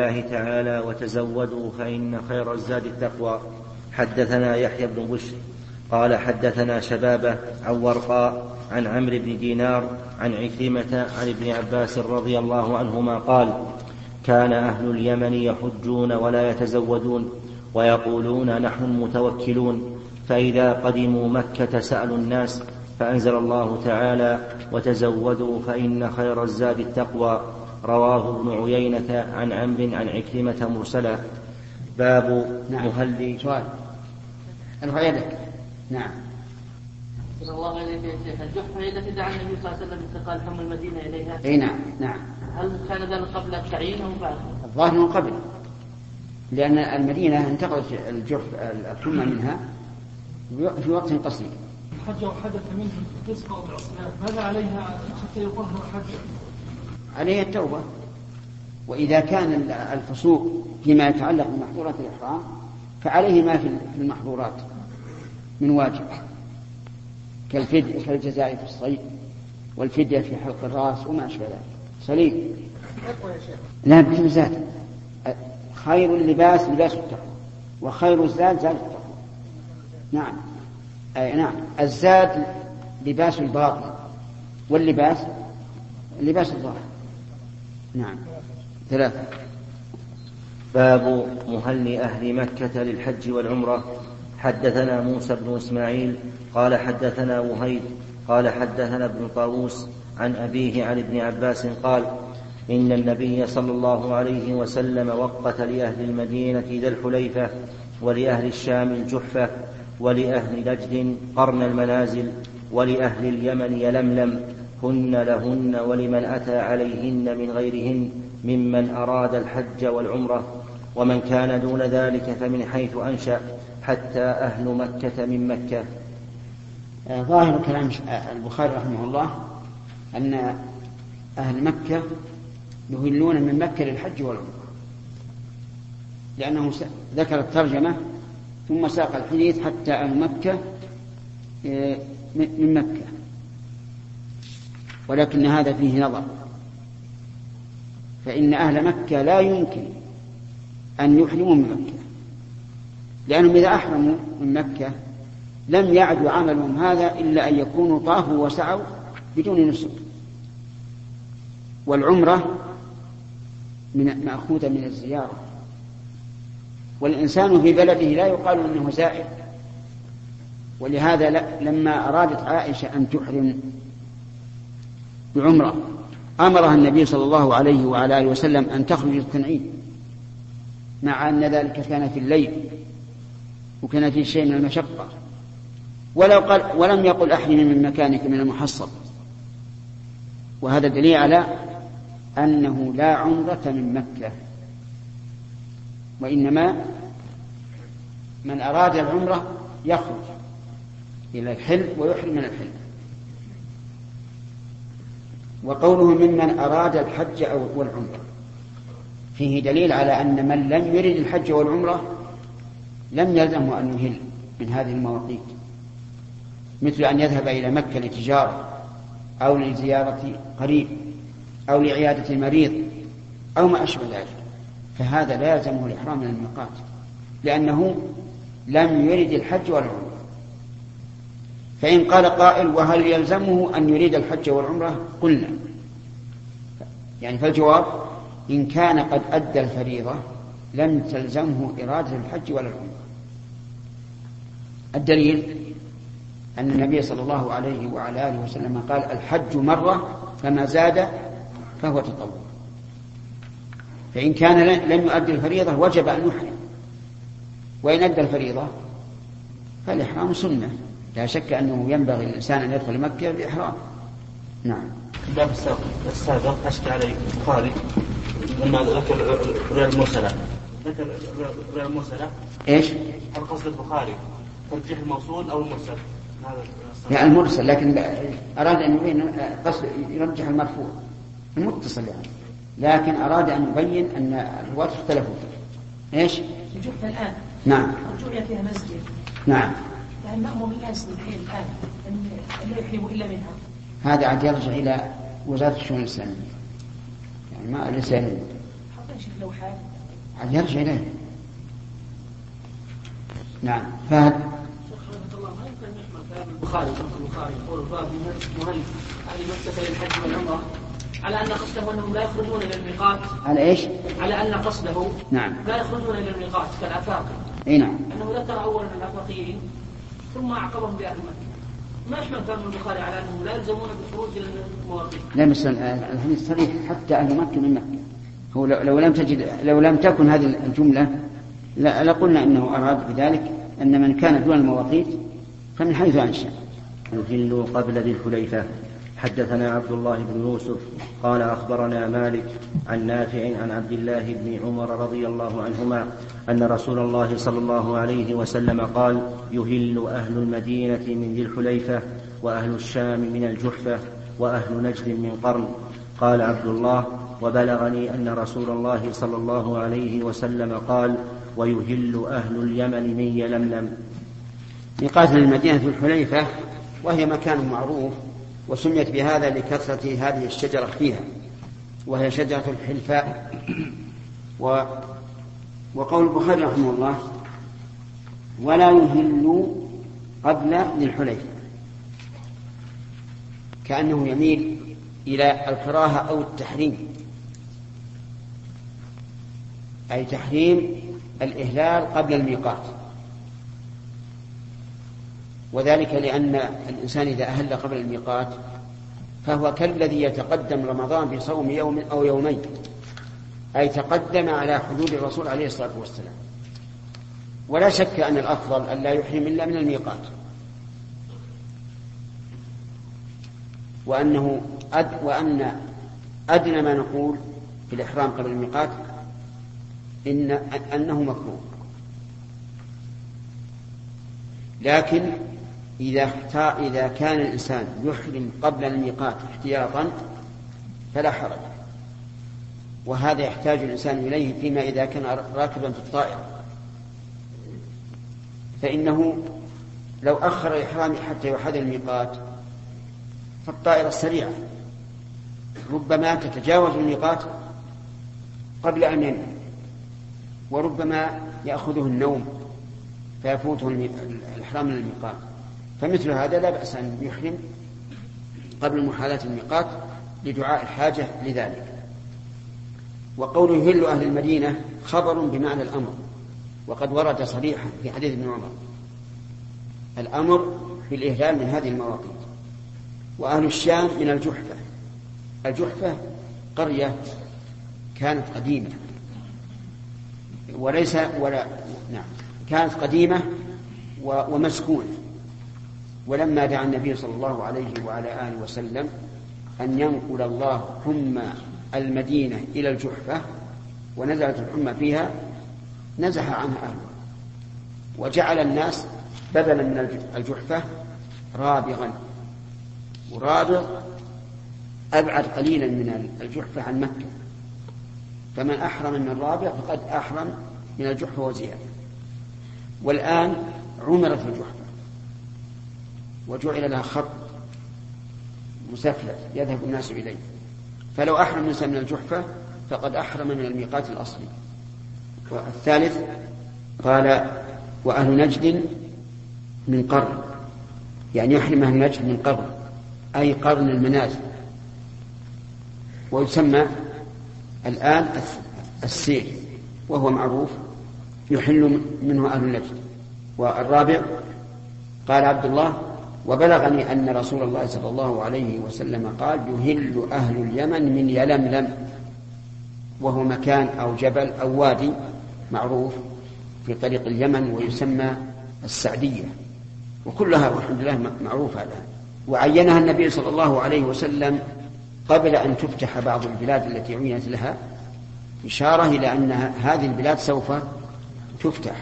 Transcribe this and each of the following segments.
الله تعالى وتزودوا فإن خير الزاد التقوى. حدثنا يحيى بن بشر قال حدثنا شبابة عن ورقاء عن عمرو بن دينار عن عكرمة عن ابن عباس رضي الله عنهما قال كان أهل اليمن يحجون ولا يتزودون ويقولون نحن المتوكلون فإذا قدموا مكة سألوا الناس فأنزل الله تعالى وتزودوا فإن خير الزاد التقوى. رواه ابن عيينة عن عمرو عن عكرمة مرسلا. باب نعم. مهلي. سؤال. ارفع يدك نعم. صلى الله عليه وسلم الجحفة هي التي دعا النبي صلى الله عليه وسلم انتقال حمى المدينة إليها؟ أي نعم نعم. هل كان ذلك قبل التعيين أو بعد؟ الظاهر أنه قبل. لأن المدينة انتقلت الجحف الحمى منها في وقت قصير. حج وحدث منه فسق أو ماذا عليها حتى يطهر حج؟ عليها التوبة. وإذا كان الفسوق فيما يتعلق بمحظورات الإحرام فعليه ما في المحظورات من واجب. كالفدية كالجزاء في الصيد والفدية في حلق الرأس وما أشبه ذلك. سليم. لا بكل زاد خير اللباس لباس التقوى. وخير الزاد زاد التقوى. نعم. أي نعم. الزاد لباس الباطن واللباس لباس الظاهر. نعم. ثلاثة. باب مهل أهل مكة للحج والعمرة. حدثنا موسى بن إسماعيل قال حدثنا وهيد قال حدثنا ابن طاووس عن أبيه عن ابن عباس قال إن النبي صلى الله عليه وسلم وقت لأهل المدينة ذا الحليفة ولأهل الشام الجحفة ولأهل نجد قرن المنازل ولأهل اليمن يلملم هن لهن ولمن أتى عليهن من غيرهن ممن أراد الحج والعمرة ومن كان دون ذلك فمن حيث أنشأ حتى أهل مكة من مكة. آه، ظاهر كلام البخاري رحمه الله أن أهل مكة يهلون من مكة للحج والعمرة لأنه ذكر الترجمة ثم ساق الحديث حتى أهل مكة آه، من مكة. ولكن هذا فيه نظر. فإن أهل مكة لا يمكن أن يحرموا من مكة. لأنهم إذا أحرموا من مكة لم يعد عملهم هذا إلا أن يكونوا طافوا وسعوا بدون نسك والعمرة من مأخوذة من الزيارة. والإنسان في بلده لا يقال أنه زائر. ولهذا لما أرادت عائشة أن تحرم بعمرة. أمرها النبي صلى الله عليه وعلى آله وسلم أن تخرج التنعيم مع أن ذلك كان في الليل وكان فيه شيء من المشقة. ولو قال ولم يقل أحرم من مكانك من المحصب. وهذا دليل على أنه لا عمرة من مكة. وإنما من أراد العمرة يخرج إلى الحل ويحرم من الحل وقوله ممن أراد الحج والعمرة. فيه دليل على أن من لم يرد الحج والعمرة لم يلزمه أن يهل من هذه المواقيت. مثل أن يذهب إلى مكة لتجارة أو لزيارة قريب أو لعيادة مريض أو ما أشبه ذلك. فهذا لا يلزمه الإحرام من الميقات لأنه لم يرد الحج والعمرة. فإن قال قائل وهل يلزمه أن يريد الحج والعمرة؟ قلنا. يعني فالجواب إن كان قد أدى الفريضة لم تلزمه إرادة الحج ولا العمرة. الدليل أن النبي صلى الله عليه وعلى آله وسلم قال الحج مرة فما زاد فهو تطوع. فإن كان لم يؤدي الفريضة وجب أن يحرم. وإن أدى الفريضة فالإحرام سنة. لا شك أنه ينبغي للإنسان أن يدخل مكة بإحرام. نعم. الباب السابق أشكى علي البخاري لما ذكر الرؤيا المرسلة ذكر الرؤيا المرسلة إيش؟ القصد البخاري ترجيح الموصول أو المرسل؟ هذا يعني المرسل لكن أراد أن يبين قصد يرجح المرفوع. المتصل يعني. لكن أراد أن يبين أن الرواة اختلفوا فيه إيش؟ الجحفة الآن. نعم. الرجوع فيها مسجد. نعم. يعني مأمور الناس الحين الآن أن لا يحرموا إلا منها. هذا عاد يرجع إلى وزارة الشؤون الإسلامية. يعني ما ليس حتى شيخ لو حال. عاد يرجع إليه. نعم فهد. رحمة الله ما يمكن أن يحمل كلام البخاري البخاري يقول باب مهل أهل مكة للحج والعمرة. على أن قصده أنهم لا يخرجون إلى الميقات. على إيش؟ على أن قصده نعم. لا يخرجون إلى الميقات كالآفاق أي نعم. أنه ذكر أولا الآفاقيين ثم أعقبهم بأهل مكة. ما يحمل كلام البخاري على أنهم لا يلزمون بالخروج إلى المواقيت لا بس الحديث صريح. حتى أهل مكة من مكة. هو لو لو لم تجد لو لم تكن هذه الجملة لا- لقلنا أنه أراد بذلك أن من كان دون المواقيت فمن حيث أنشأ. الجن قبل ذي الحليفة. حدثنا عبد الله بن يوسف قال أخبرنا مالك عن نافع عن عبد الله بن عمر رضي الله عنهما أن رسول الله صلى الله عليه وسلم قال يهل أهل المدينة من ذي الحليفة وأهل الشام من الجحفة وأهل نجد من قرن. قال عبد الله وبلغني أن رسول الله صلى الله عليه وسلم قال ويهل أهل اليمن من يلملم. ميقات المدينة في الحليفة وهي مكان معروف وسميت بهذا لكثرة هذه الشجرة فيها وهي شجرة الحلفاء. و وقول البخاري رحمه الله ولا يهل قبل ذي الحليفة. كأنه يميل إلى الكراهة أو التحريم. أي تحريم الإهلال قبل الميقات. وذلك لأن الإنسان إذا أهل قبل الميقات فهو كالذي يتقدم رمضان بصوم يوم أو يومين أي تقدم على حدود الرسول عليه الصلاة والسلام. ولا شك أن الأفضل أن لا يحرم إلا من الميقات. وأنه أد وأن أدنى ما نقول في الإحرام قبل الميقات إن أنه مكروه. لكن إذا إذا كان الإنسان يحرم قبل الميقات احتياطا فلا حرج. وهذا يحتاج الإنسان إليه فيما إذا كان راكبا في الطائرة فإنه لو أخر الإحرام حتى يحد الميقات فالطائرة السريعة ربما تتجاوز الميقات قبل أن ينام وربما يأخذه النوم فيفوته الإحرام من الميقات فمثل هذا لا بأس أن يحرم قبل محاذاة الميقات لدعاء الحاجة لذلك. وقوله يهل أهل المدينة خبر بمعنى الأمر وقد ورد صريحا في حديث ابن عمر. الأمر بالإهلال من هذه المواقيت وأهل الشام من الجحفة. الجحفة قرية كانت قديمة. وليس ولا نعم. كانت قديمة ومسكونة. ولما دعا النبي صلى الله عليه وعلى آله وسلم أن ينقل الله حمى المدينة إلى الجحفة ونزلت الحمى فيها نزح عنها أهلها وجعل الناس بدلا من الجحفة رابغا. ورابغ أبعد قليلا من الجحفة عن مكة. فمن أحرم من الرابع فقد أحرم من الجحفة وزيادة. والآن عمرت الجحفة. وجعل لها خط مسفلت يذهب الناس إليه. فلو أحرم الإنسان من الجحفة فقد أحرم من الميقات الأصلي. والثالث قال وأهل نجد من قرن. يعني يحرم أهل نجد من قرن أي قرن المنازل. ويسمى الآن السير وهو معروف يحل منه أهل نجد. والرابع قال عبد الله وبلغني أن رسول الله صلى الله عليه وسلم قال يهل أهل اليمن من يلملم. وهو مكان أو جبل أو وادي معروف في طريق اليمن ويسمى السعدية. وكلها والحمد لله معروفة الآن وعينها النبي صلى الله عليه وسلم قبل أن تفتح بعض البلاد التي عينت لها إشارة إلى أن هذه البلاد سوف تفتح.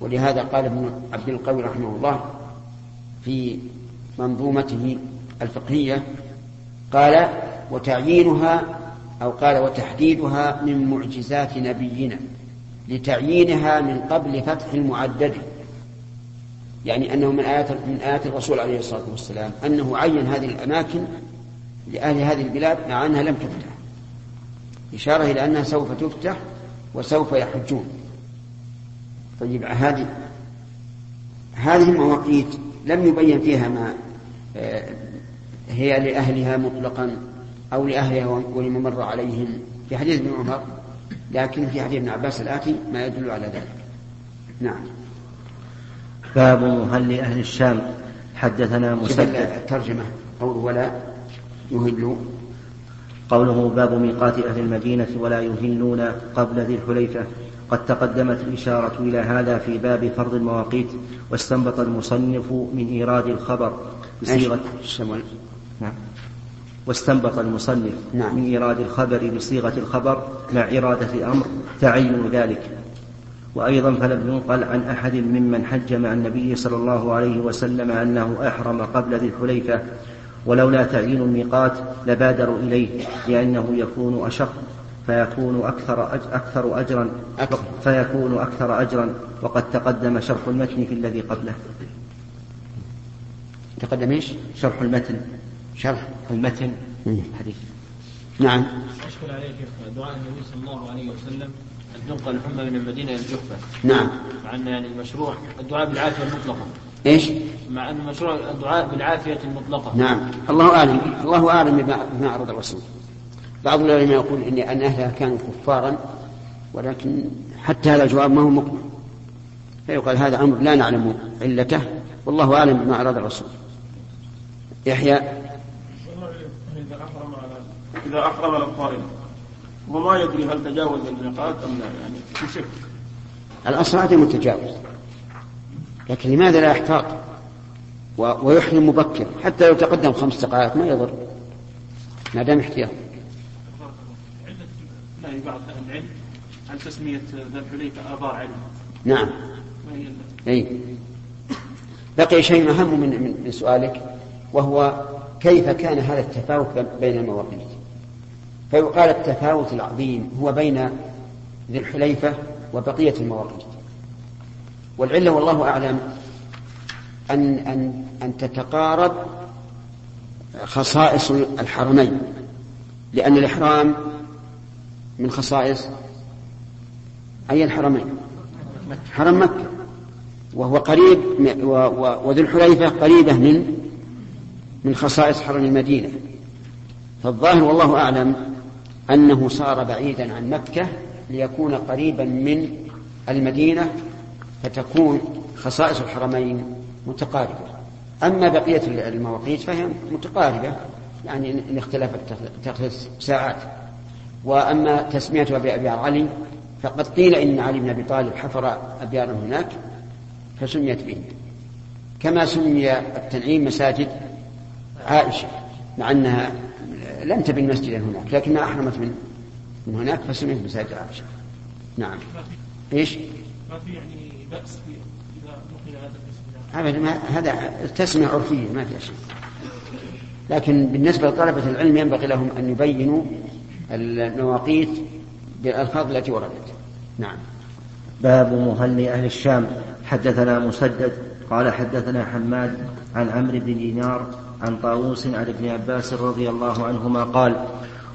ولهذا قال ابن عبد القوي رحمه الله في منظومته الفقهية قال وتعيينها أو قال وتحديدها من معجزات نبينا لتعيينها من قبل فتح المعدد. يعني أنه من آيات من آيات الرسول عليه الصلاة والسلام أنه عين هذه الأماكن لأهل هذه البلاد مع أنها لم تفتح. إشارة إلى أنها سوف تفتح وسوف يحجون. طيب هذه هذه المواقيت لم يبين فيها ما آه، هي لأهلها مطلقا أو لأهلها ولمن مر عليهم. في حديث ابن عمر لكن في حديث ابن عباس الآتي ما يدل على ذلك. نعم. باب مهل أهل الشام. حدثنا مسدد. الترجمة قوله ولا يهلوا قوله باب ميقات أهل المدينة ولا يهلون قبل ذي الحليفة. قد تقدمت الإشارة إلى هذا في باب فرض المواقيت واستنبط المصنف من إيراد الخبر بصيغة نعم. واستنبط المصنف نعم. من إيراد الخبر بصيغة الخبر مع إرادة الأمر تعين ذلك. وأيضا فلم ينقل عن أحد ممن حج مع النبي صلى الله عليه وسلم أنه أحرم قبل ذي الحليفة ولولا تعيين الميقات لبادروا إليه لأنه يكون أشق. فيكون أكثر أكثر أجرا أكثر. فيكون أكثر أجرا وقد تقدم شرح المتن في الذي قبله. تقدم إيش؟ شرح المتن. شرح المتن. حديث. نعم. أشكل عليك دعاء النبي صلى الله عليه وسلم أن تنقل الحمى من المدينة إلى الجحفة. نعم. مع أن يعني المشروع الدعاء بالعافية المطلقة إيش؟ مع أن المشروع الدعاء بالعافية المطلقة نعم. الله أعلم. الله أعلم بما أراد الرسول. بعض العلماء يقول إن أن أهلها كانوا كفارا ولكن حتى هذا الجواب ما هو مقبل فيقال هذا أمر لا نعلم علته والله أعلم بما أراد الرسول. يحيى. إذا أحرم الطارئ وما يدري هل تجاوز الميقات أم لا يعني في شك. الأصل عدم التجاوز. لكن لماذا لا يحتاط؟ ويحرم مبكر حتى لو تقدم خمس دقائق ما يضر. ما دام احتياط. نهي بعض أهل العلم عن تسمية ذا الحليفة آباء علم نعم. أي. بقي شيء أهم من, من سؤالك وهو كيف كان هذا التفاوت بين المواقيت؟ فيقال التفاوت العظيم هو بين ذي الحليفة وبقية المواقيت. والعلة والله أعلم أن أن أن تتقارب خصائص الحرمين لأن الإحرام من خصائص أي الحرمين؟ حرم مكة. وهو قريب وذو الحليفة قريبة من من خصائص حرم المدينة. فالظاهر والله أعلم أنه صار بعيدا عن مكة ليكون قريبا من المدينة فتكون خصائص الحرمين متقاربة. أما بقية المواقيت فهي متقاربة يعني إن اختلفت تخلص ساعات. وأما تسمية أبي علي فقد قيل إن علي بن أبي طالب حفر أبيارا هناك فسميت به. كما سمي التنعيم مساجد عائشة مع أنها لم تبن مسجدا هناك لكنها أحرمت من من هناك فسميت مساجد عائشة. نعم. إيش؟ ما في يعني بأس إذا هذا أبدا ما هذا تسمية عرفية ما في شيء لكن بالنسبة لطلبة العلم ينبغي لهم أن يبينوا المواقيت بالألفاظ التي وردت. نعم. باب مهل أهل الشام. حدثنا مسدد قال حدثنا حماد عن عمرو بن دينار عن طاووس عن ابن عباس رضي الله عنهما قال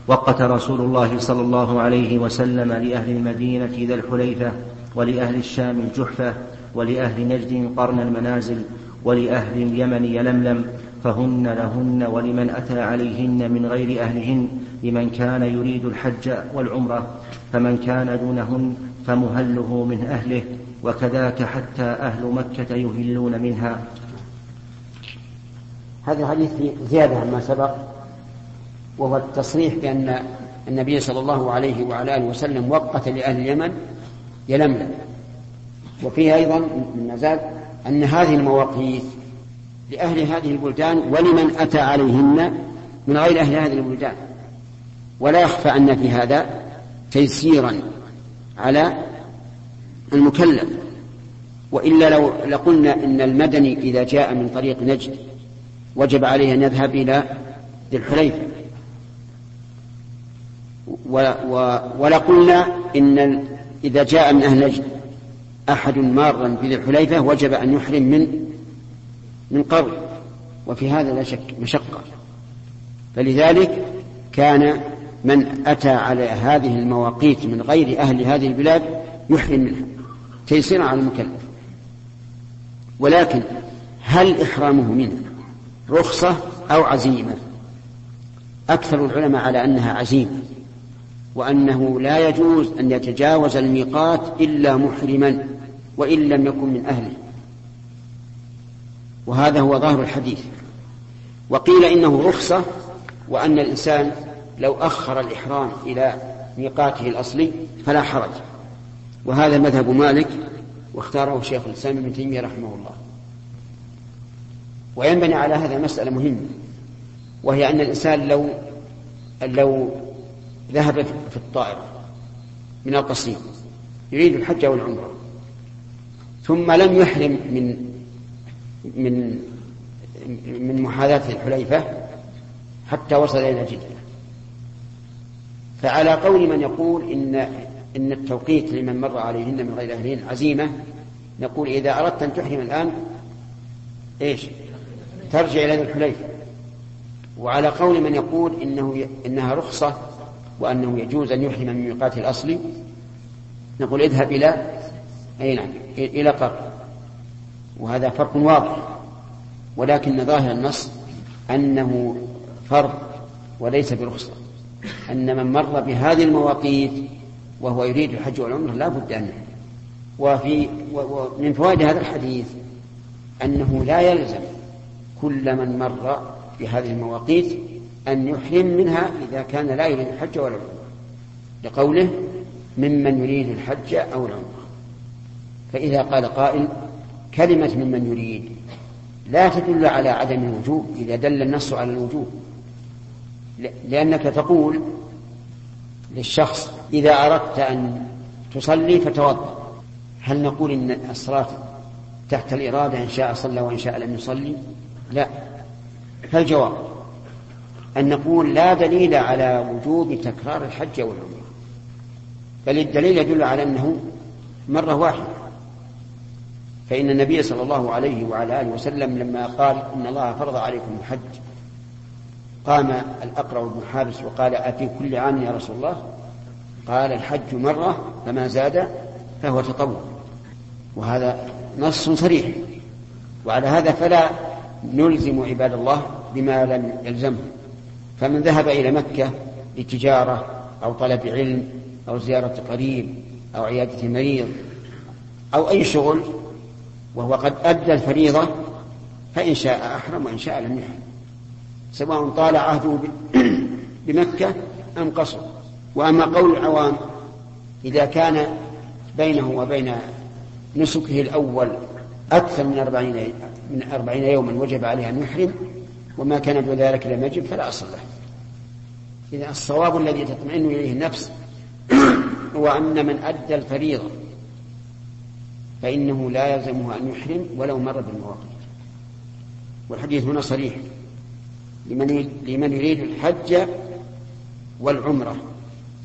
وقت رسول الله صلى الله عليه وسلم لأهل المدينة ذا الحليفة ولأهل الشام الجحفة ولأهل نجد قرن المنازل ولأهل اليمن يلملم فهن لهن ولمن أتى عليهن من غير أهلهن لمن كان يريد الحج والعمرة فمن كان دونهن فمهله من أهله وكذاك حتى أهل مكة يهلون منها. هذا الحديث زيادة عما سبق وهو التصريح بأن النبي صلى الله عليه وعلى آله وسلم وقت لأهل اليمن يلملم. وفيه أيضا من مزاد أن هذه المواقيت لأهل هذه البلدان ولمن أتى عليهن من غير أهل هذه البلدان. ولا يخفى أن في هذا تيسيرا على المكلف. وإلا لو لقلنا إن المدني إذا جاء من طريق نجد وجب عليه أن يذهب إلى ذي الحليفة. ولقلنا إن إذا جاء من أهل نجد أحد مارا بذي الحليفة وجب أن يحرم من من قبل وفي هذا لا شك مشقة. فلذلك كان من أتى على هذه المواقيت من غير أهل هذه البلاد يحرم منها تيسيرا على المكلف. ولكن هل إحرامه منها رخصة أو عزيمة؟ أكثر العلماء على أنها عزيمة وأنه لا يجوز أن يتجاوز الميقات إلا محرما وإن لم يكن من أهله. وهذا هو ظاهر الحديث. وقيل إنه رخصة وأن الإنسان لو أخر الإحرام إلى ميقاته الأصلي فلا حرج. وهذا مذهب مالك واختاره شيخ الإسلام ابن تيمية رحمه الله. وينبني على هذا مسألة مهمة وهي أن الإنسان لو لو ذهب في الطائرة من القصيم يريد الحج أو العمرة ثم لم يحرم من من من محاذاة الحليفة حتى وصل إلى جدة. فعلى قول من يقول إن إن التوقيت لمن مر عليهن من غير أهلهن عزيمة نقول إذا أردت أن تحرم الآن إيش؟ ترجع إلى الحليفة. وعلى قول من يقول إنه إنها رخصة وأنه يجوز أن يحرم من ميقاته الأصلي نقول اذهب إلى أي نعم إلى قبر. وهذا فرق واضح. ولكن ظاهر النص أنه فرض وليس برخصة أن من مر بهذه المواقيت وهو يريد الحج والعمرة لا بد أن وفي ومن فوائد هذا الحديث أنه لا يلزم كل من مر بهذه المواقيت أن يحرم منها إذا كان لا يريد الحج ولا العمرة. لقوله ممن يريد الحج أو العمرة. فإذا قال قائل كلمة ممن يريد. لا تدل على عدم الوجوب إذا دل النص على الوجوب. لأنك تقول للشخص إذا أردت أن تصلي فتوضأ. هل نقول إن الصلاة تحت الإرادة إن شاء صلى وإن شاء لم يصلي؟ لا. فالجواب أن نقول لا دليل على وجوب تكرار الحج والعمرة بل الدليل يدل على أنه مرة واحدة. فإن النبي صلى الله عليه وعلى آله وسلم لما قال إن الله فرض عليكم الحج قام الأقرع بن حابس وقال أفي كل عام يا رسول الله قال الحج مرة فما زاد فهو تطوع. وهذا نص صريح. وعلى هذا فلا نلزم عباد الله بما لم يلزمه. فمن ذهب إلى مكة لتجارة أو طلب علم أو زيارة قريب أو عيادة مريض أو أي شغل وهو قد أدى الفريضة فإن شاء أحرم وإن شاء لم يحرم. سواء طال عهده بمكة أم قصر. وأما قول العوام إذا كان بينه وبين نسكه الأول أكثر من أربعين, من أربعين يوما وجب عليه أن يحرم وما كان بذلك لم يجب فلا أصل له. إذا الصواب الذي تطمئن إليه النفس هو أن من أدى الفريضة فإنه لا يلزمه أن يحرم ولو مر بالمواقيت والحديث هنا صريح. لمن لمن يريد الحج والعمرة.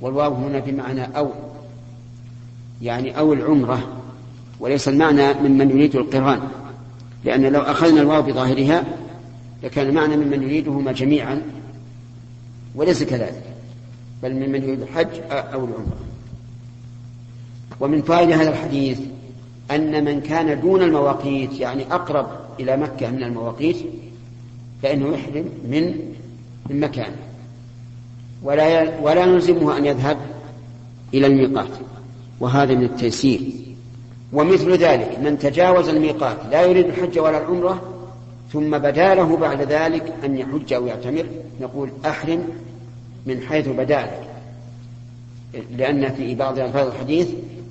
والواو هنا بمعنى أو. يعني أو العمرة. وليس المعنى ممن يريد القران. لأن لو أخذنا الواو بظاهرها لكان المعنى ممن يريدهما جميعا. وليس كذلك. بل ممن يريد الحج أو العمرة. ومن فائدة هذا الحديث أن من كان دون المواقيت يعني أقرب إلى مكة من المواقيت فإنه يحرم من من مكانه ولا ولا نلزمه أن يذهب إلى الميقات. وهذا من التيسير. ومثل ذلك من تجاوز الميقات لا يريد الحج ولا العمرة ثم بدا له بعد ذلك أن يحج أو يعتمر نقول أحرم من حيث بدا. لك لأن في بعض ألفاظ الحديث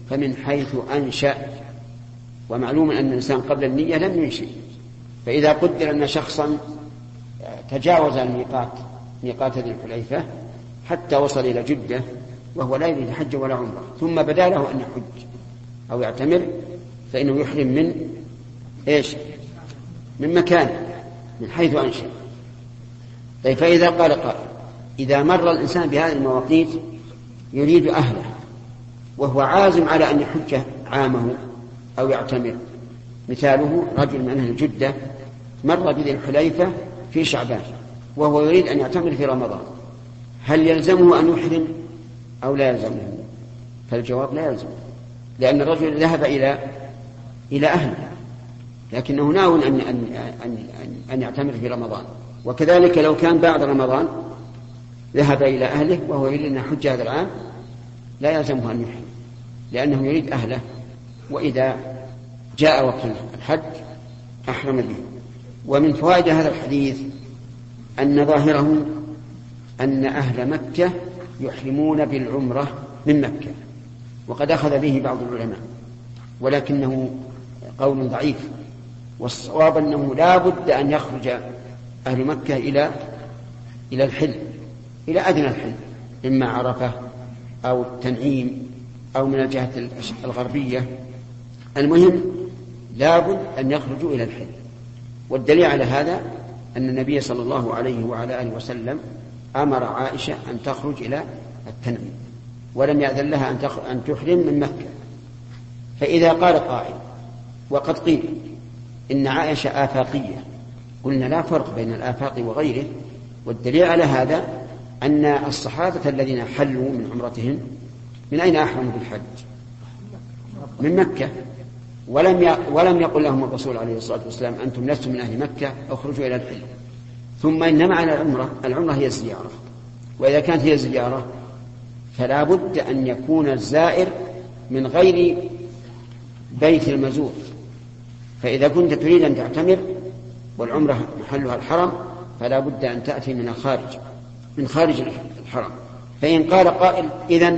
فمن حيث أنشأ ومعلوم أن الإنسان قبل النية لم ينشئ. فإذا قدر أن شخصا تجاوز الميقات ميقات ذي الحليفة حتى وصل إلى جدة وهو لا يريد حج ولا عمرة. ثم بدا له أن يحج أو يعتمر فإنه يحرم من إيش؟ من مكان من حيث أنشأ طيب فإذا قال قائل إذا مر الإنسان بهذه المواقيت يريد أهله وهو عازم على أن يحج عامه أو يعتمر. مثاله رجل من أهل جدة مر بذي الحليفة في شعبان وهو يريد أن يعتمر في رمضان. هل يلزمه أن يحرم أو لا يلزمه؟ فالجواب لا يلزمه لأن الرجل ذهب إلى إلى أهله لكنه ناو أن أن أن أن يعتمر في رمضان. وكذلك لو كان بعد رمضان ذهب إلى أهله وهو يريد أن يحج هذا العام لا يلزمه أن يحرم لأنه يريد أهله. وإذا جاء وقت الحج أحرم به ومن فوائد هذا الحديث أن ظاهره أن أهل مكة يحرمون بالعمرة من مكة وقد أخذ به بعض العلماء ولكنه قول ضعيف. والصواب أنه لا بد أن يخرج أهل مكة إلى إلى الحل إلى أدنى الحل إما عرفة أو التنعيم أو من الجهة الغربية. المهم لابد أن يخرجوا إلى الحل والدليل على هذا أن النبي صلى الله عليه وعلى آله وسلم أمر عائشة أن تخرج إلى التنعيم ولم يأذن لها أن أن تحرم من مكة. فإذا قال قائل وقد قيل إن عائشة آفاقية قلنا لا فرق بين الآفاق وغيره والدليل على هذا أن الصحابة الذين حلوا من عمرتهم من أين أحرموا بالحج؟ من مكة. ولم ولم يقل لهم الرسول عليه الصلاة والسلام أنتم لستم من أهل مكة اخرجوا إلى الحل ثم إن معنى العمرة العمرة هي الزيارة. وإذا كانت هي الزيارة فلا بد أن يكون الزائر من غير بيت المزور. فإذا كنت تريد أن تعتمر والعمرة محلها الحرم فلا بد أن تأتي من الخارج من خارج الحرم. فإن قال قائل إذا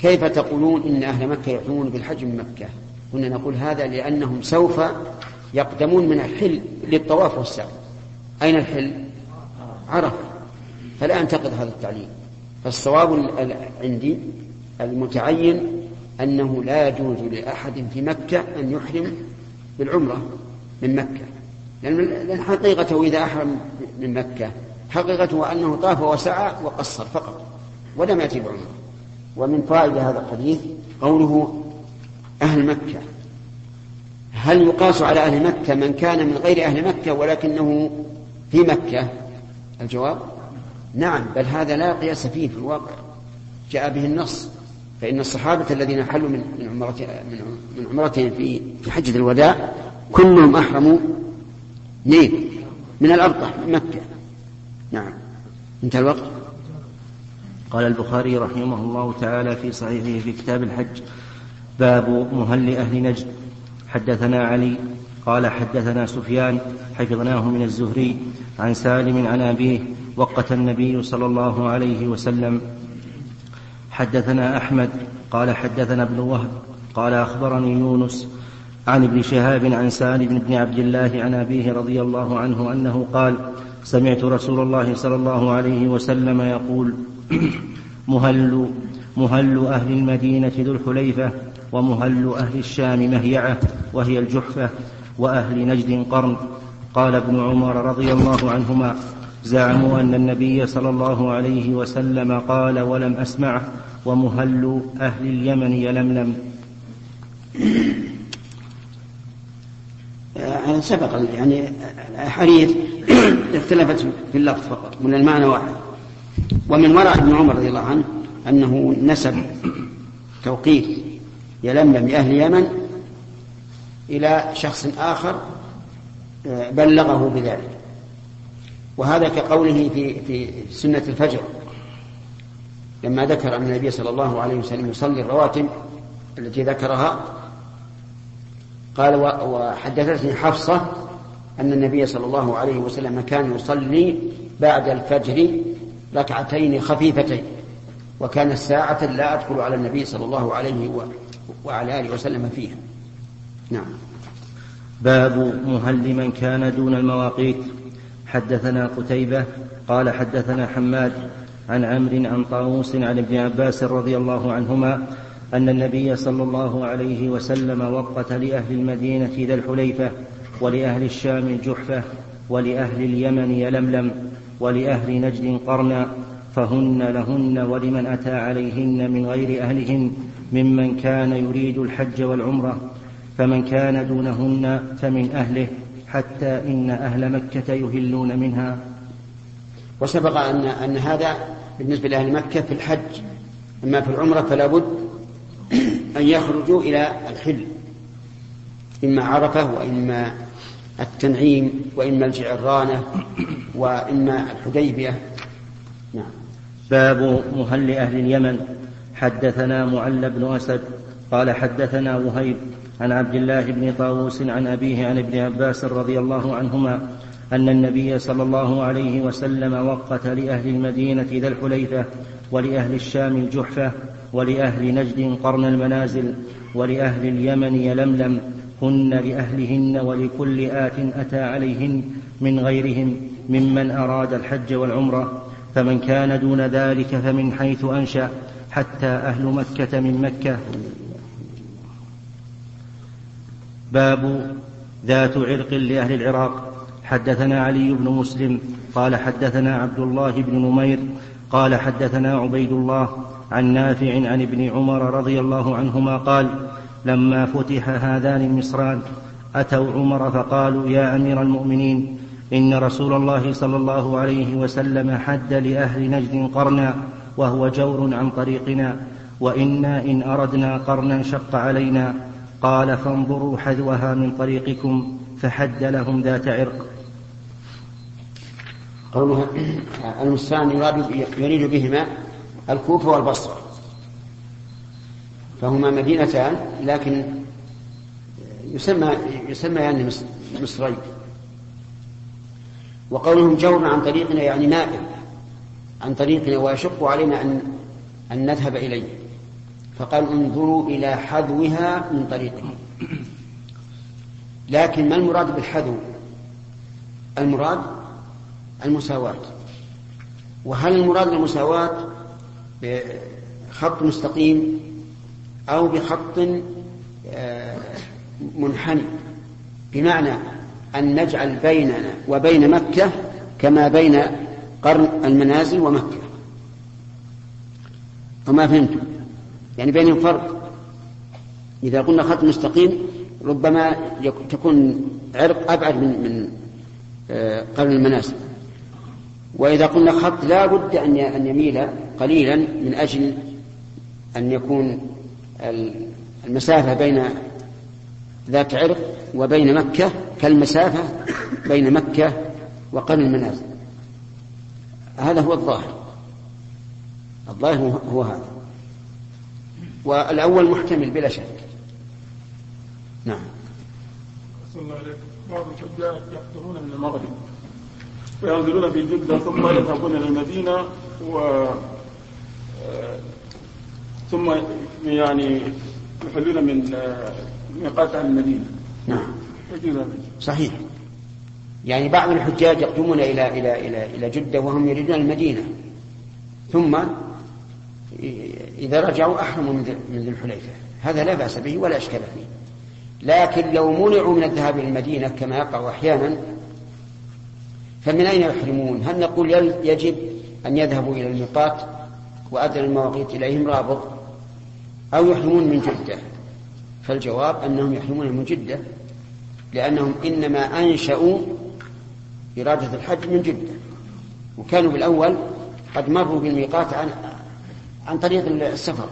كيف تقولون إن أهل مكة يحرمون بالحج من مكة؟ كنا نقول هذا لأنهم سوف يقدمون من الحل للطواف والسعي. أين الحل؟ عرفة. فلا أنتقد هذا التعليل. فالصواب عندي المتعين أنه لا يجوز لأحد في مكة أن يحرم بالعمرة من مكة. لأن حقيقته إذا أحرم من مكة حقيقته أنه طاف وسعى وقصر فقط ولم يأتي بعمرة ومن فائدة هذا الحديث قوله أهل مكة. هل يقاس على أهل مكة من كان من غير أهل مكة ولكنه في مكة؟ الجواب؟ نعم بل هذا لا قياس فيه في الواقع. جاء به النص. فإن الصحابة الذين حلوا من من من عمرتهم في في حجة الوداع كلهم أحرموا منين؟ من الأبطح من مكة. نعم. انتهى الوقت. قال البخاري رحمه الله تعالى في صحيحه في كتاب الحج باب مهل أهل نجد. حدثنا علي قال حدثنا سفيان حفظناه من الزهري عن سالم عن أبيه وقت النبي صلى الله عليه وسلم. حدثنا أحمد قال حدثنا ابن وهب قال أخبرني يونس عن ابن شهاب عن سالم بن عبد الله عن أبيه رضي الله عنه أنه قال سمعت رسول الله صلى الله عليه وسلم يقول مهل مهل أهل المدينة ذو الحليفة ومهل أهل الشام مهيعة وهي الجحفة وأهل نجد قرن. قال ابن عمر رضي الله عنهما زعموا أن النبي صلى الله عليه وسلم قال ولم أسمعه ومهل أهل اليمن يلملم. يعني سبق يعني الأحاديث اختلفت في اللفظ فقط من المعنى واحد. ومن ورع ابن عمر رضي الله عنه أنه نسب توقيت يلملم لأهل اليمن إلى شخص آخر آه، بلغه بذلك. وهذا كقوله في في سنة الفجر لما ذكر أن النبي صلى الله عليه وسلم يصلي الرواتب التي ذكرها قال وحدثتني حفصة أن النبي صلى الله عليه وسلم كان يصلي بعد الفجر ركعتين خفيفتين وكان الساعة لا أدخل على النبي صلى الله عليه وعلى آله وسلم فيها. نعم. باب مهل من كان دون المواقيت. حدثنا قتيبة قال حدثنا حماد عن عمرو عن طاووس عن ابن عباس رضي الله عنهما أن النبي صلى الله عليه وسلم وقت لأهل المدينة ذا الحليفة ولأهل الشام الجحفة ولأهل اليمن يلملم ولأهل نجد قرنا فهن لهن ولمن أتى عليهن من غير أهلهن ممن كان يريد الحج والعمرة فمن كان دونهن فمن أهله حتى إن أهل مكة يهلون منها. وسبق أن أن هذا بالنسبة لأهل مكة في الحج أما في العمرة فلا بد أن يخرجوا إلى الحل إما عرفة وإما التنعيم وإما الجعرانة وإما الحديبية. نعم. باب مهل أهل اليمن. حدثنا معل بن أسد قال حدثنا وهيب عن عبد الله بن طاووس عن أبيه عن ابن عباس رضي الله عنهما أن النبي صلى الله عليه وسلم وقت لأهل المدينة ذا الحليفة ولأهل الشام الجحفة ولأهل نجد قرن المنازل ولأهل اليمن يلملم هن لأهلهن ولكل آت أتى عليهن من غيرهم ممن أراد الحج والعمرة فمن كان دون ذلك فمن حيث أنشأ حتى أهل مكة من مكة. باب ذات عرق لأهل العراق. حدثنا علي بن مسلم قال حدثنا عبد الله بن نمير قال حدثنا عبيد الله عن نافع عن ابن عمر رضي الله عنهما قال لما فتح هذان المصران أتوا عمر فقالوا يا أمير المؤمنين إن رسول الله صلى الله عليه وسلم حد لأهل نجد قرنا. وهو جور عن طريقنا وإنا إن أردنا قرنا شق علينا. قال فانظروا حذوها من طريقكم فحد لهم ذات عرق. قولها المصران يراد يريد بهما الكوفة والبصرة. فهما مدينتان لكن يسمى يسمى يعني مصرين وقولهم جور عن طريقنا يعني مائل عن طريقنا ويشق علينا أن أن نذهب إليه. فقال انظروا إلى حذوها من طريقه. لكن ما المراد بالحذو؟ المراد المساواة. وهل المراد المساواة بخط مستقيم أو بخط آه، منحني؟ بمعنى أن نجعل بيننا وبين مكة كما بين قرن المنازل ومكة. وما فهمتم؟ يعني بينهم فرق. إذا قلنا خط مستقيم ربما تكون عرق أبعد من من آه، قرن المنازل. وإذا قلنا خط لا بد أن يميل قليلا من أجل أن يكون المسافة بين ذات عرق وبين مكة كالمسافة بين مكة وقرن المنازل. هذا هو الظاهر. الظاهر هو هذا. والأول محتمل بلا شك. نعم. الله بعض الحجاج يحضرون من المغرب. وينزلون في جدة ثم يذهبون إلى المدينة و آه، ثم يعني يحلون من آه، ميقات عن المدينة. نعم. صحيح. يعني بعض الحجاج يقدمون إلى إلى إلى إلى جدة وهم يريدون المدينة. ثم إذا رجعوا أحرموا من ذي الحليفة. هذا لا بأس به ولا إشكال فيه. لكن لو منعوا من الذهاب إلى المدينة كما يقع أحيانا فمن أين يحرمون؟ هل نقول يجب أن يذهبوا إلى الميقات وأذن المواقيت إليهم رابط؟ أو يحرمون من جدة؟ فالجواب أنهم يحرمون من جدة لأنهم إنما أنشأوا إرادة الحج من جدة. وكانوا بالأول قد مروا بالميقات عن عن طريق السفر.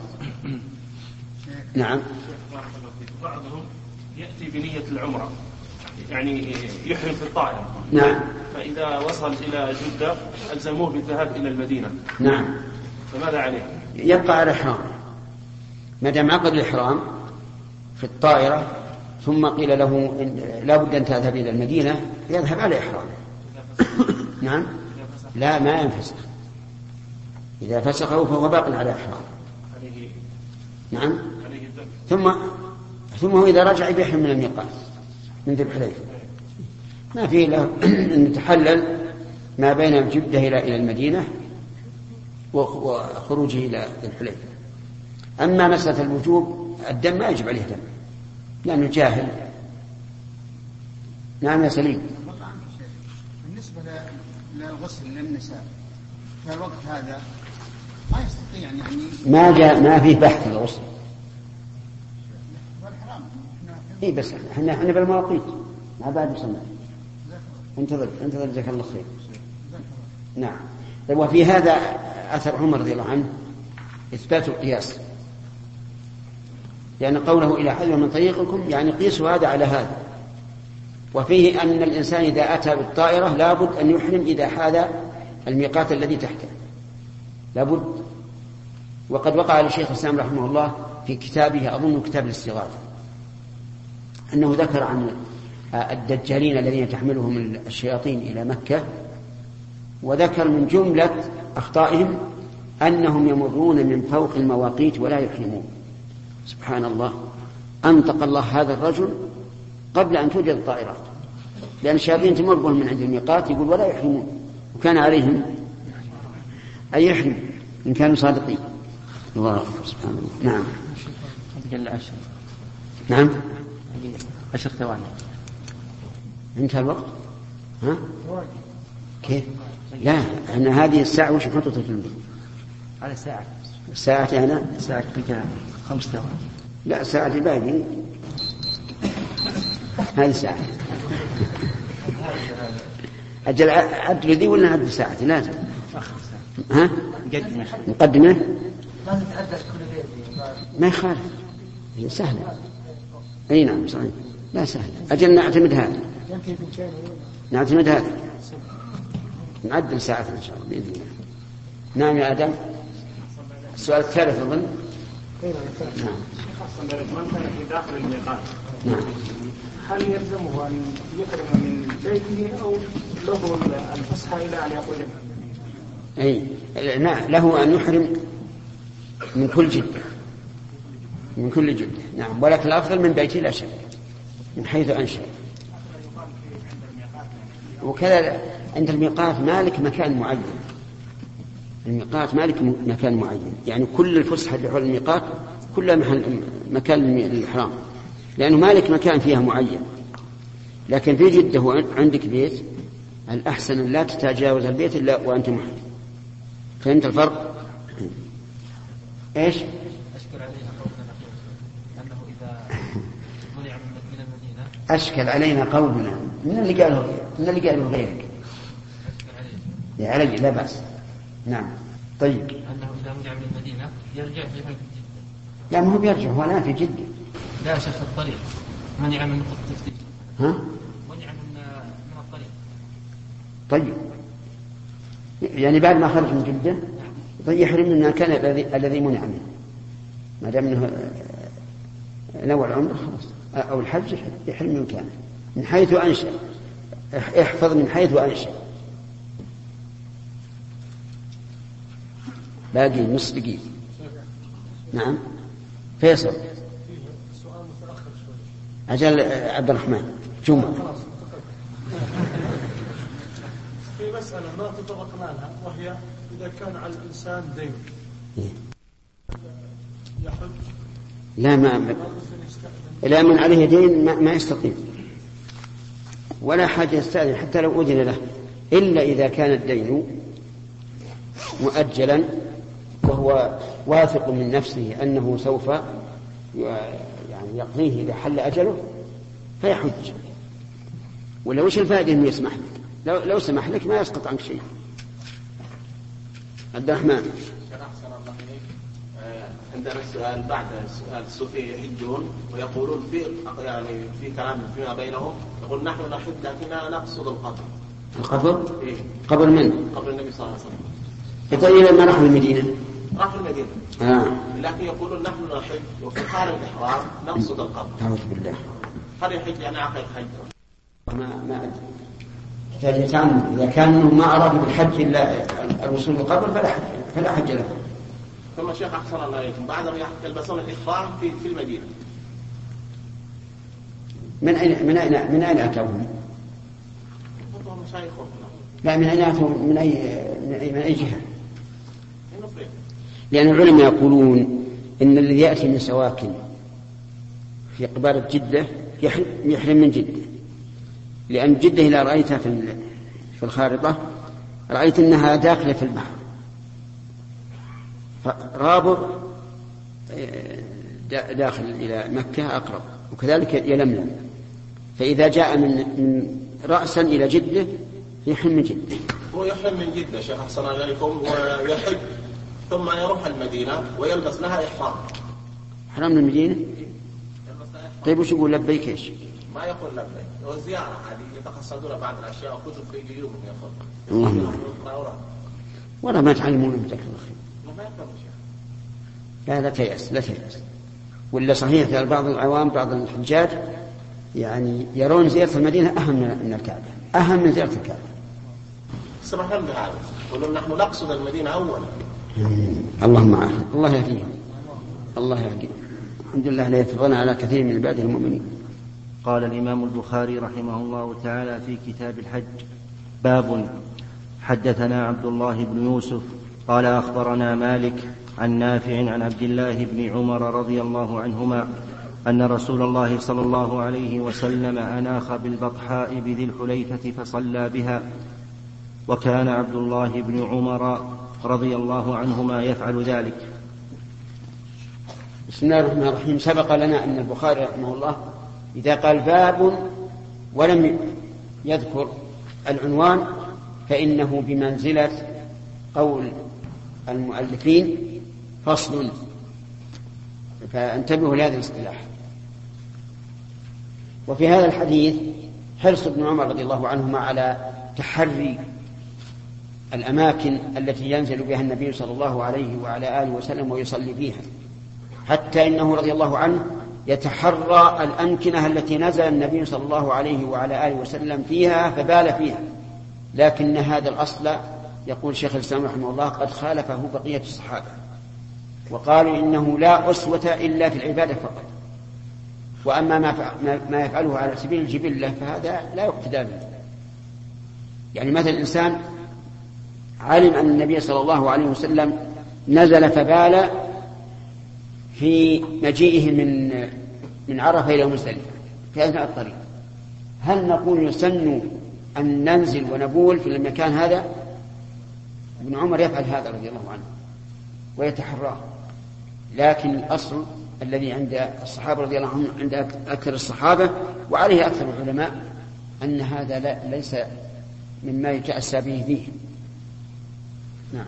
نعم. بعضهم يأتي بنية العمرة يعني يحرم في الطائرة. نعم. فإذا وصل إلى جدة ألزموه بالذهاب إلى المدينة. نعم. فماذا عليه؟ يبقى على الإحرام. ما دام عقد الإحرام في الطائرة ثم قيل له لا بد أن تذهب إلى المدينة يذهب على إحرامه. نعم؟ لا ما ينفسخ. إذا فسخه فهو باق على إحرام نعم؟ ثم ثم هو إذا رجع بيحرم من الميقات من ذي الحليفة ما فيه له أن يتحلل ما بين جدة إلى إلى المدينة وخروجه إلى ذي الحليفة أما مسألة الوجوب الدم ما يجب عليه دم لأنه جاهل. نعم يا سليم. للغسل للنساء في الوقت هذا ما يستطيع يعني ما جاء ما فيه بحث في الغسل اي بس إحنا إحنا بالمواقيت. ما بعد مسمى. انتظر انتظر جزاك الله خير. نعم. طيب وفي هذا أثر عمر رضي الله عنه إثبات القياس. لأن قوله إلى حذر من طريقكم يعني قيسوا هذا على هذا. وفيه أن الإنسان إذا أتى بالطائرة لابد أن يحرم إذا حاذ الميقات الذي تحته. لابد وقد وقع لشيخ الإسلام رحمه الله في كتابه أظن كتاب الاستغاثة أنه ذكر عن الدجالين الذين تحملهم الشياطين إلى مكة وذكر من جملة أخطائهم أنهم يمرون من فوق المواقيت ولا يحرمون. سبحان الله. أنطق الله هذا الرجل قبل أن توجد الطائرات. لأن الشياطين تمر بهم من عند الميقات يقول ولا يحرمون. وكان عليهم أن يحرموا إن كانوا صادقين. الله أكبر سبحان الله نعم. عشر نعم. عشر ثواني. انتهى الوقت؟ ها؟ كيف؟ لا أن هذه الساعة وش نحطها في المدينة على ساعة. الساعة هنا ساعة بقى خمس ثواني. لا ساعة باقي هذه ساعة. أجل عدل ذي ولا عدل ساعة لازم ها. مقدمة. ما نتحدث كل بيت. ما يخالف. هي سهلة. أي نعم صحيح. لا سهلة. أجل نعتمد هذا. نعتمد هذا. نعدل ساعة إن شاء الله بإذن الله. نعم يا آدم. السؤال الثالث أظن. نعم. من كان في داخل الميقات. نعم. هل يلزمه أن يحرم من بيته أو له الفسحه إلى أن يقول؟ أي نعم له أن يحرم من كل جدة من كل جدة نعم. ولكن الأفضل من بيته لا شك من حيث أنشأ. وكذا عند الميقات مالك مكان معين. الميقات مالك مكان معين. يعني كل الفسحة اللي حول الميقات كلها محل مكان الإحرام لأنه مالك مكان فيها معين. لكن في جدة عندك بيت الأحسن أن لا تتجاوز البيت إلا وأنت محرم. فهمت الفرق؟ إيش؟ أشكر عليها قولنا أنه إذا منع من المدينة. أشكل علينا قولنا. من اللي قاله؟ من اللي قاله غيرك؟ يا علي لا بأس. نعم. طيب. أنه إذا منع من المدينة يرجع في جدة لا ما هو بيرجع هو الآن في جدة. لا شيخ الطريق. منع من التفتيش. ها؟ منع من من الطريق. طيب. يعني بعد ما خرج من جدة؟ طيب يحرم من المكان الذي الذي منع منه. ما دام إنه آه، نوى العمرة خلاص. آه، أو الحج يحرم من مكانه من حيث أنشأ. اح- احفظ من حيث أنشأ. باقي نص دقيقة. نعم. فيصل. أجل آه، عبد الرحمن جمعة. في مسألة ما تطرقنا لها وهي إذا كان على الإنسان دين. يحج لا ما لا من عليه دين ما, ما يستطيع ولا حاجة يستأذن حتى لو أذن له. إلا إذا كان الدين مؤجلا وهو واثق من نفسه أنه سوف ي- يعني يقضيه إذا حل أجله فيحج. ولا وش الفائدة أنه يسمح لك؟ لو, لو سمح لك ما يسقط عنك شيء. عبد الرحمن. آه، عندنا السؤال بعد السؤال الصوفية يحجون ويقولون في يعني في كلام فيما بينهم. يقول نحن نحج لكننا نقصد القبر القبر إيه. قبر من؟ قبر النبي صلى الله عليه وسلم. طيب لما راحوا المدينة. راح المدينة آه. لكن يقولون نحن نحج وفي حال الإحرام نقصد القبر. أعوذ بالله. هل يحج؟ يعني عقد حج. ما ما أدري. يحتاج يتأمل إذا كان ما أراد بالحج إلا الوصول للقبر فلا حج فلا حج له. ثم شيخ أحسن الله إليكم. بعد ما يلبسون الإحرام في في المدينة. من أين من أين من أين أتوهم؟ لا من أين أتوهم؟ من أي من أي, من أي جهة؟ لأن العلماء يقولون إن الذي يأتي من سواكن في قبالة جدة يحرم, من جدة. لأن جدة إذا رأيتها في ال- في الخارطة رأيت أنها داخلة في البحر. فرابط آه، دا- داخل إلى مكة أقرب وكذلك يلملم. فإذا جاء من رأسا إلى جدة يحرم من جدة. هو يحرم من جدة شيخ أحسن الله إليكم ويحج ثم يروح المدينة ويلبس لها إحرام. حرام المدينة؟ طيب وش يقول لبيك إيش؟ ما يقول لبيك. هو زيارة هذه يتقصدون بعض الأشياء وكتب في جيوبهم يأخذ اللهم والله. ما تعلمون جزاك الله خير لا لا تيأس لا تيأس. ولا صحيح في بعض العوام بعض الحجاج يعني يرون زيارة المدينة أهم من الكعبة أهم من زيارة الكعبة. سمح لنا بهذا يقولون نحن نقصد المدينة أولا. اللهم عافية الله يهديهم الله يهديهم الحمد لله لا يفضلنا على كثير من عباده المؤمنين. قال الإمام البخاري رحمه الله تعالى في كتاب الحج باب حدثنا عبد الله بن يوسف قال أخبرنا مالك عن نافع عن عبد الله بن عمر رضي الله عنهما أن رسول الله صلى الله عليه وسلم أناخ بالبطحاء بذي الحليفة فصلى بها وكان عبد الله بن عمر رضي الله عنهما يفعل ذلك. بسم الله الرحمن الرحيم. سبق لنا أن البخاري رحمه الله إذا قال باب ولم يذكر العنوان فإنه بمنزلة قول المؤلفين فصل. فانتبهوا لهذا الاصطلاح. وفي هذا الحديث حرص ابن عمر رضي الله عنهما على تحري الأماكن التي ينزل بها النبي صلى الله عليه وعلى آله وسلم ويصلي فيها حتى إنه رضي الله عنه يتحرى الأمكنة التي نزل النبي صلى الله عليه وعلى آله وسلم فيها فبال فيها. لكن هذا الأصل يقول شيخ الإسلام رحمه الله قد خالفه بقية الصحابة وقالوا إنه لا أسوة إلا في العبادة فقط. وأما ما يفعله على سبيل الجبلة فهذا لا يقتدى به. يعني مثلا الإنسان علم أن النبي صلى الله عليه وسلم نزل فبال في مجيئه من من عرفة إلى مزدلفة في أثناء الطريق. هل نقول يسن أن ننزل ونبول في المكان هذا؟ ابن عمر يفعل هذا رضي الله عنه ويتحراه لكن الأصل الذي عند الصحابة رضي الله عنهم عند أكثر الصحابة وعليه أكثر العلماء أن هذا لا ليس مما يتأسى به. فيه نعم.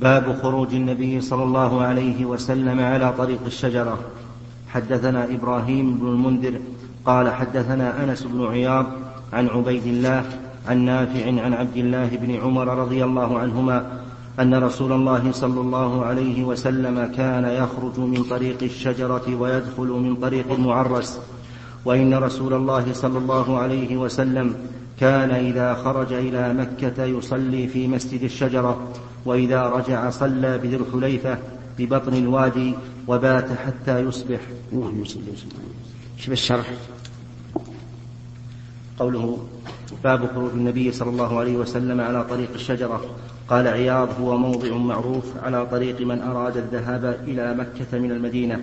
باب خروج النبي صلى الله عليه وسلم على طريق الشجرة. حدثنا إبراهيم بن المنذر قال حدثنا أنس بن عياض عن عبيد الله عن نافع عن عبد الله بن عمر رضي الله عنهما أن رسول الله صلى الله عليه وسلم كان يخرج من طريق الشجرة ويدخل من طريق المعرس وإن رسول الله صلى الله عليه وسلم كان إذا خرج إلى مكة يصلي في مسجد الشجرة وإذا رجع صلى بذي الحليفة ببطن الوادي وبات حتى يصبح. اللهم صل وسلم. شوف الشرح. قوله باب خروج النبي صلى الله عليه وسلم على طريق الشجرة. قال عياض هو موضع معروف على طريق من أراد الذهاب إلى مكة من المدينة.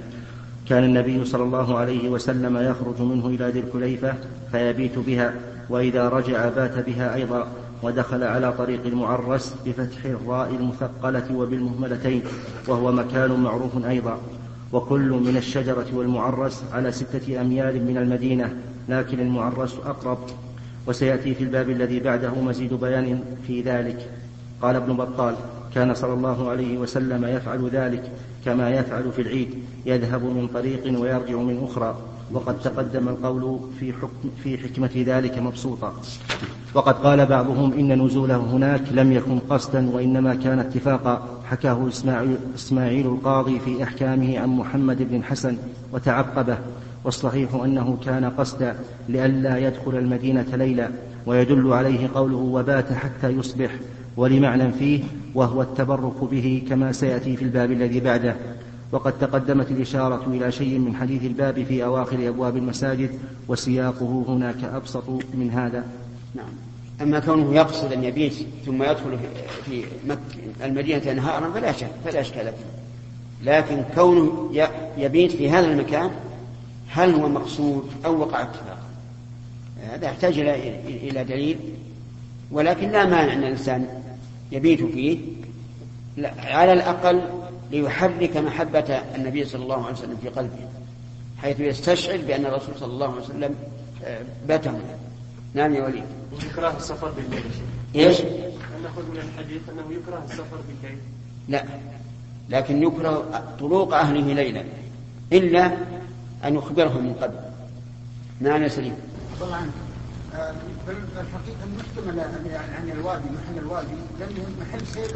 كان النبي صلى الله عليه وسلم يخرج منه إلى ذي الحليفة فيبيت بها. وإذا رجع بات بها أيضا ودخل على طريق المعرس بفتح الراء المثقلة وبالمهملتين وهو مكان معروف أيضا. وكل من الشجرة والمعرس على ستة أميال من المدينة لكن المعرس أقرب. وسيأتي في الباب الذي بعده مزيد بيان في ذلك. قال ابن بطال كان صلى الله عليه وسلم يفعل ذلك كما يفعل في العيد يذهب من طريق ويرجع من أخرى. وقد تقدم القول في, حكم في حكمة ذلك مبسوطا. وقد قال بعضهم إن نزوله هناك لم يكن قصدا وإنما كان اتفاقا. حكاه إسماعيل, إسماعيل القاضي في أحكامه عن محمد بن الحسن وتعقبه. والصحيح أنه كان قصدا لئلا يدخل المدينة ليلا. ويدل عليه قوله وبات حتى يصبح. ولمعنى فيه وهو التبرك به كما سيأتي في الباب الذي بعده. وقد تقدمت الإشارة إلى شيء من حديث الباب في أواخر أبواب المساجد وسياقه هناك أبسط من هذا. نعم. أما كونه يقصد أن يبيت ثم يدخل في مكة المدينة نهارا فلا شك فلا إشكال لكن كونه يبيت في هذا المكان هل هو مقصود أو وقع اتفاقا هذا يحتاج إلى إلى دليل. ولكن لا مانع أن الإنسان يبيت فيه. على الأقل ليحرك محبة النبي صلى الله عليه وسلم في قلبه حيث يستشعر بأن الرسول صلى الله عليه وسلم آه، بات هنا نعم يا وليد. يكره السفر بالليل إيش؟ نأخذ من الحديث أنه يكره السفر بالليل؟ لا. لكن يكره طلوق أهله ليلا إلا أن يخبرهم من قبل. نعم يا سليم. طبعا آه، الحقيقة المحتمل يعني عن الوادي محل الوادي لأنه محل سير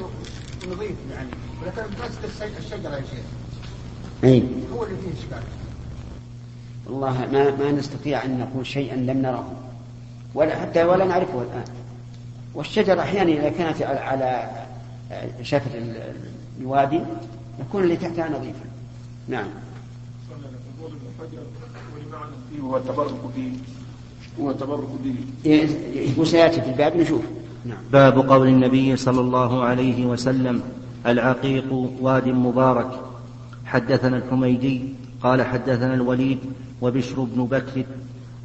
ونظيف يعني. ولكن بس الشجرة يا شيخ أي هو اللي فيه إشكال. والله ما ما نستطيع أن نقول شيئا لم نره. ولا حتى ولا نعرفه الآن. والشجرة أحيانا إذا كانت على على شفة الوادي يكون اللي تحتها نظيفا. نعم. هو التبرك به. هو التبرك به. يقول سيأتي في الباب نشوف. باب قول النبي صلى الله عليه وسلم العقيق واد مبارك. حدثنا الحميدي قال حدثنا الوليد وبشر بن بكر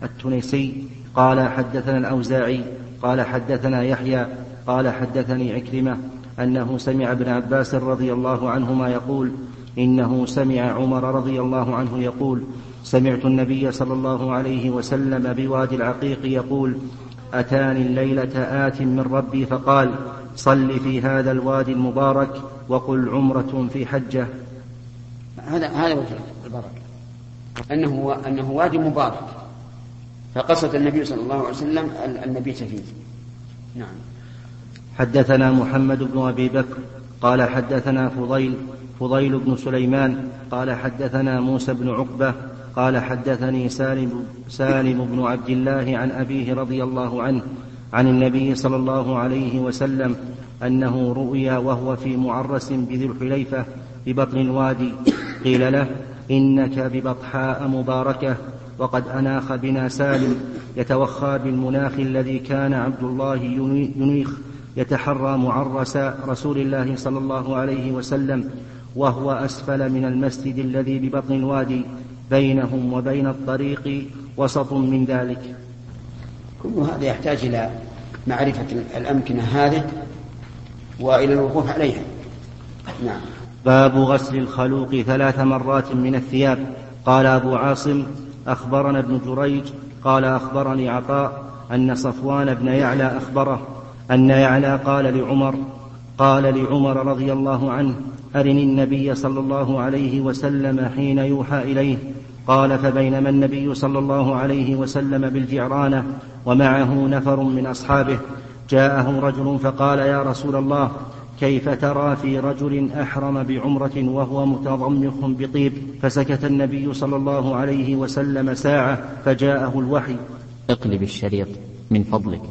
التونسي قال حدثنا الأوزاعي قال حدثنا يحيى قال حدثني عكرمة أنه سمع ابن عباس رضي الله عنهما يقول إنه سمع عمر رضي الله عنه يقول سمعت النبي صلى الله عليه وسلم بوادي العقيق يقول أتاني الليلة آت من ربي فقال صل في هذا الوادي المبارك وقل عمرة في حجة. هذا هذا وجه البركة. أنه أنه وادي مبارك. فقصد النبي صلى الله عليه وسلم المبيت فيه. نعم. حدثنا محمد بن أبي بكر قال حدثنا فضيل فضيل بن سليمان قال حدثنا موسى بن عقبة قال حدثني سالم, سالم بن عبد الله عن أبيه رضي الله عنه عن النبي صلى الله عليه وسلم أنه رؤيا وهو في معرس بذي الحليفة ببطن الوادي. قيل له إنك ببطحاء مباركة وقد أناخ بنا سالم يتوخى بالمناخ الذي كان عبد الله ينيخ يتحرى معرس رسول الله صلى الله عليه وسلم وهو أسفل من المسجد الذي ببطن الوادي. بينهم وبين الطريق وسط من ذلك. كل هذا يحتاج إلى معرفة الأمكنة هذه وإلى الوقوف عليها. نعم. باب غسل الخلوق ثلاث مرات من الثياب. قال أبو عاصم أخبرنا ابن جريج قال أخبرني عطاء أن صفوان بن يعلى أخبره. أن يعلى قال لعمر قال لعمر رضي الله عنه أرني النبي صلى الله عليه وسلم حين يوحى إليه. قال فبينما النبي صلى الله عليه وسلم بالجعرانة ومعه نفر من أصحابه جاءه رجل فقال يا رسول الله كيف ترى في رجل أحرم بعمرة وهو متضمخ بطيب؟ فسكت النبي صلى الله عليه وسلم ساعة فجاءه الوحي. اقلب الشريط من فضلك.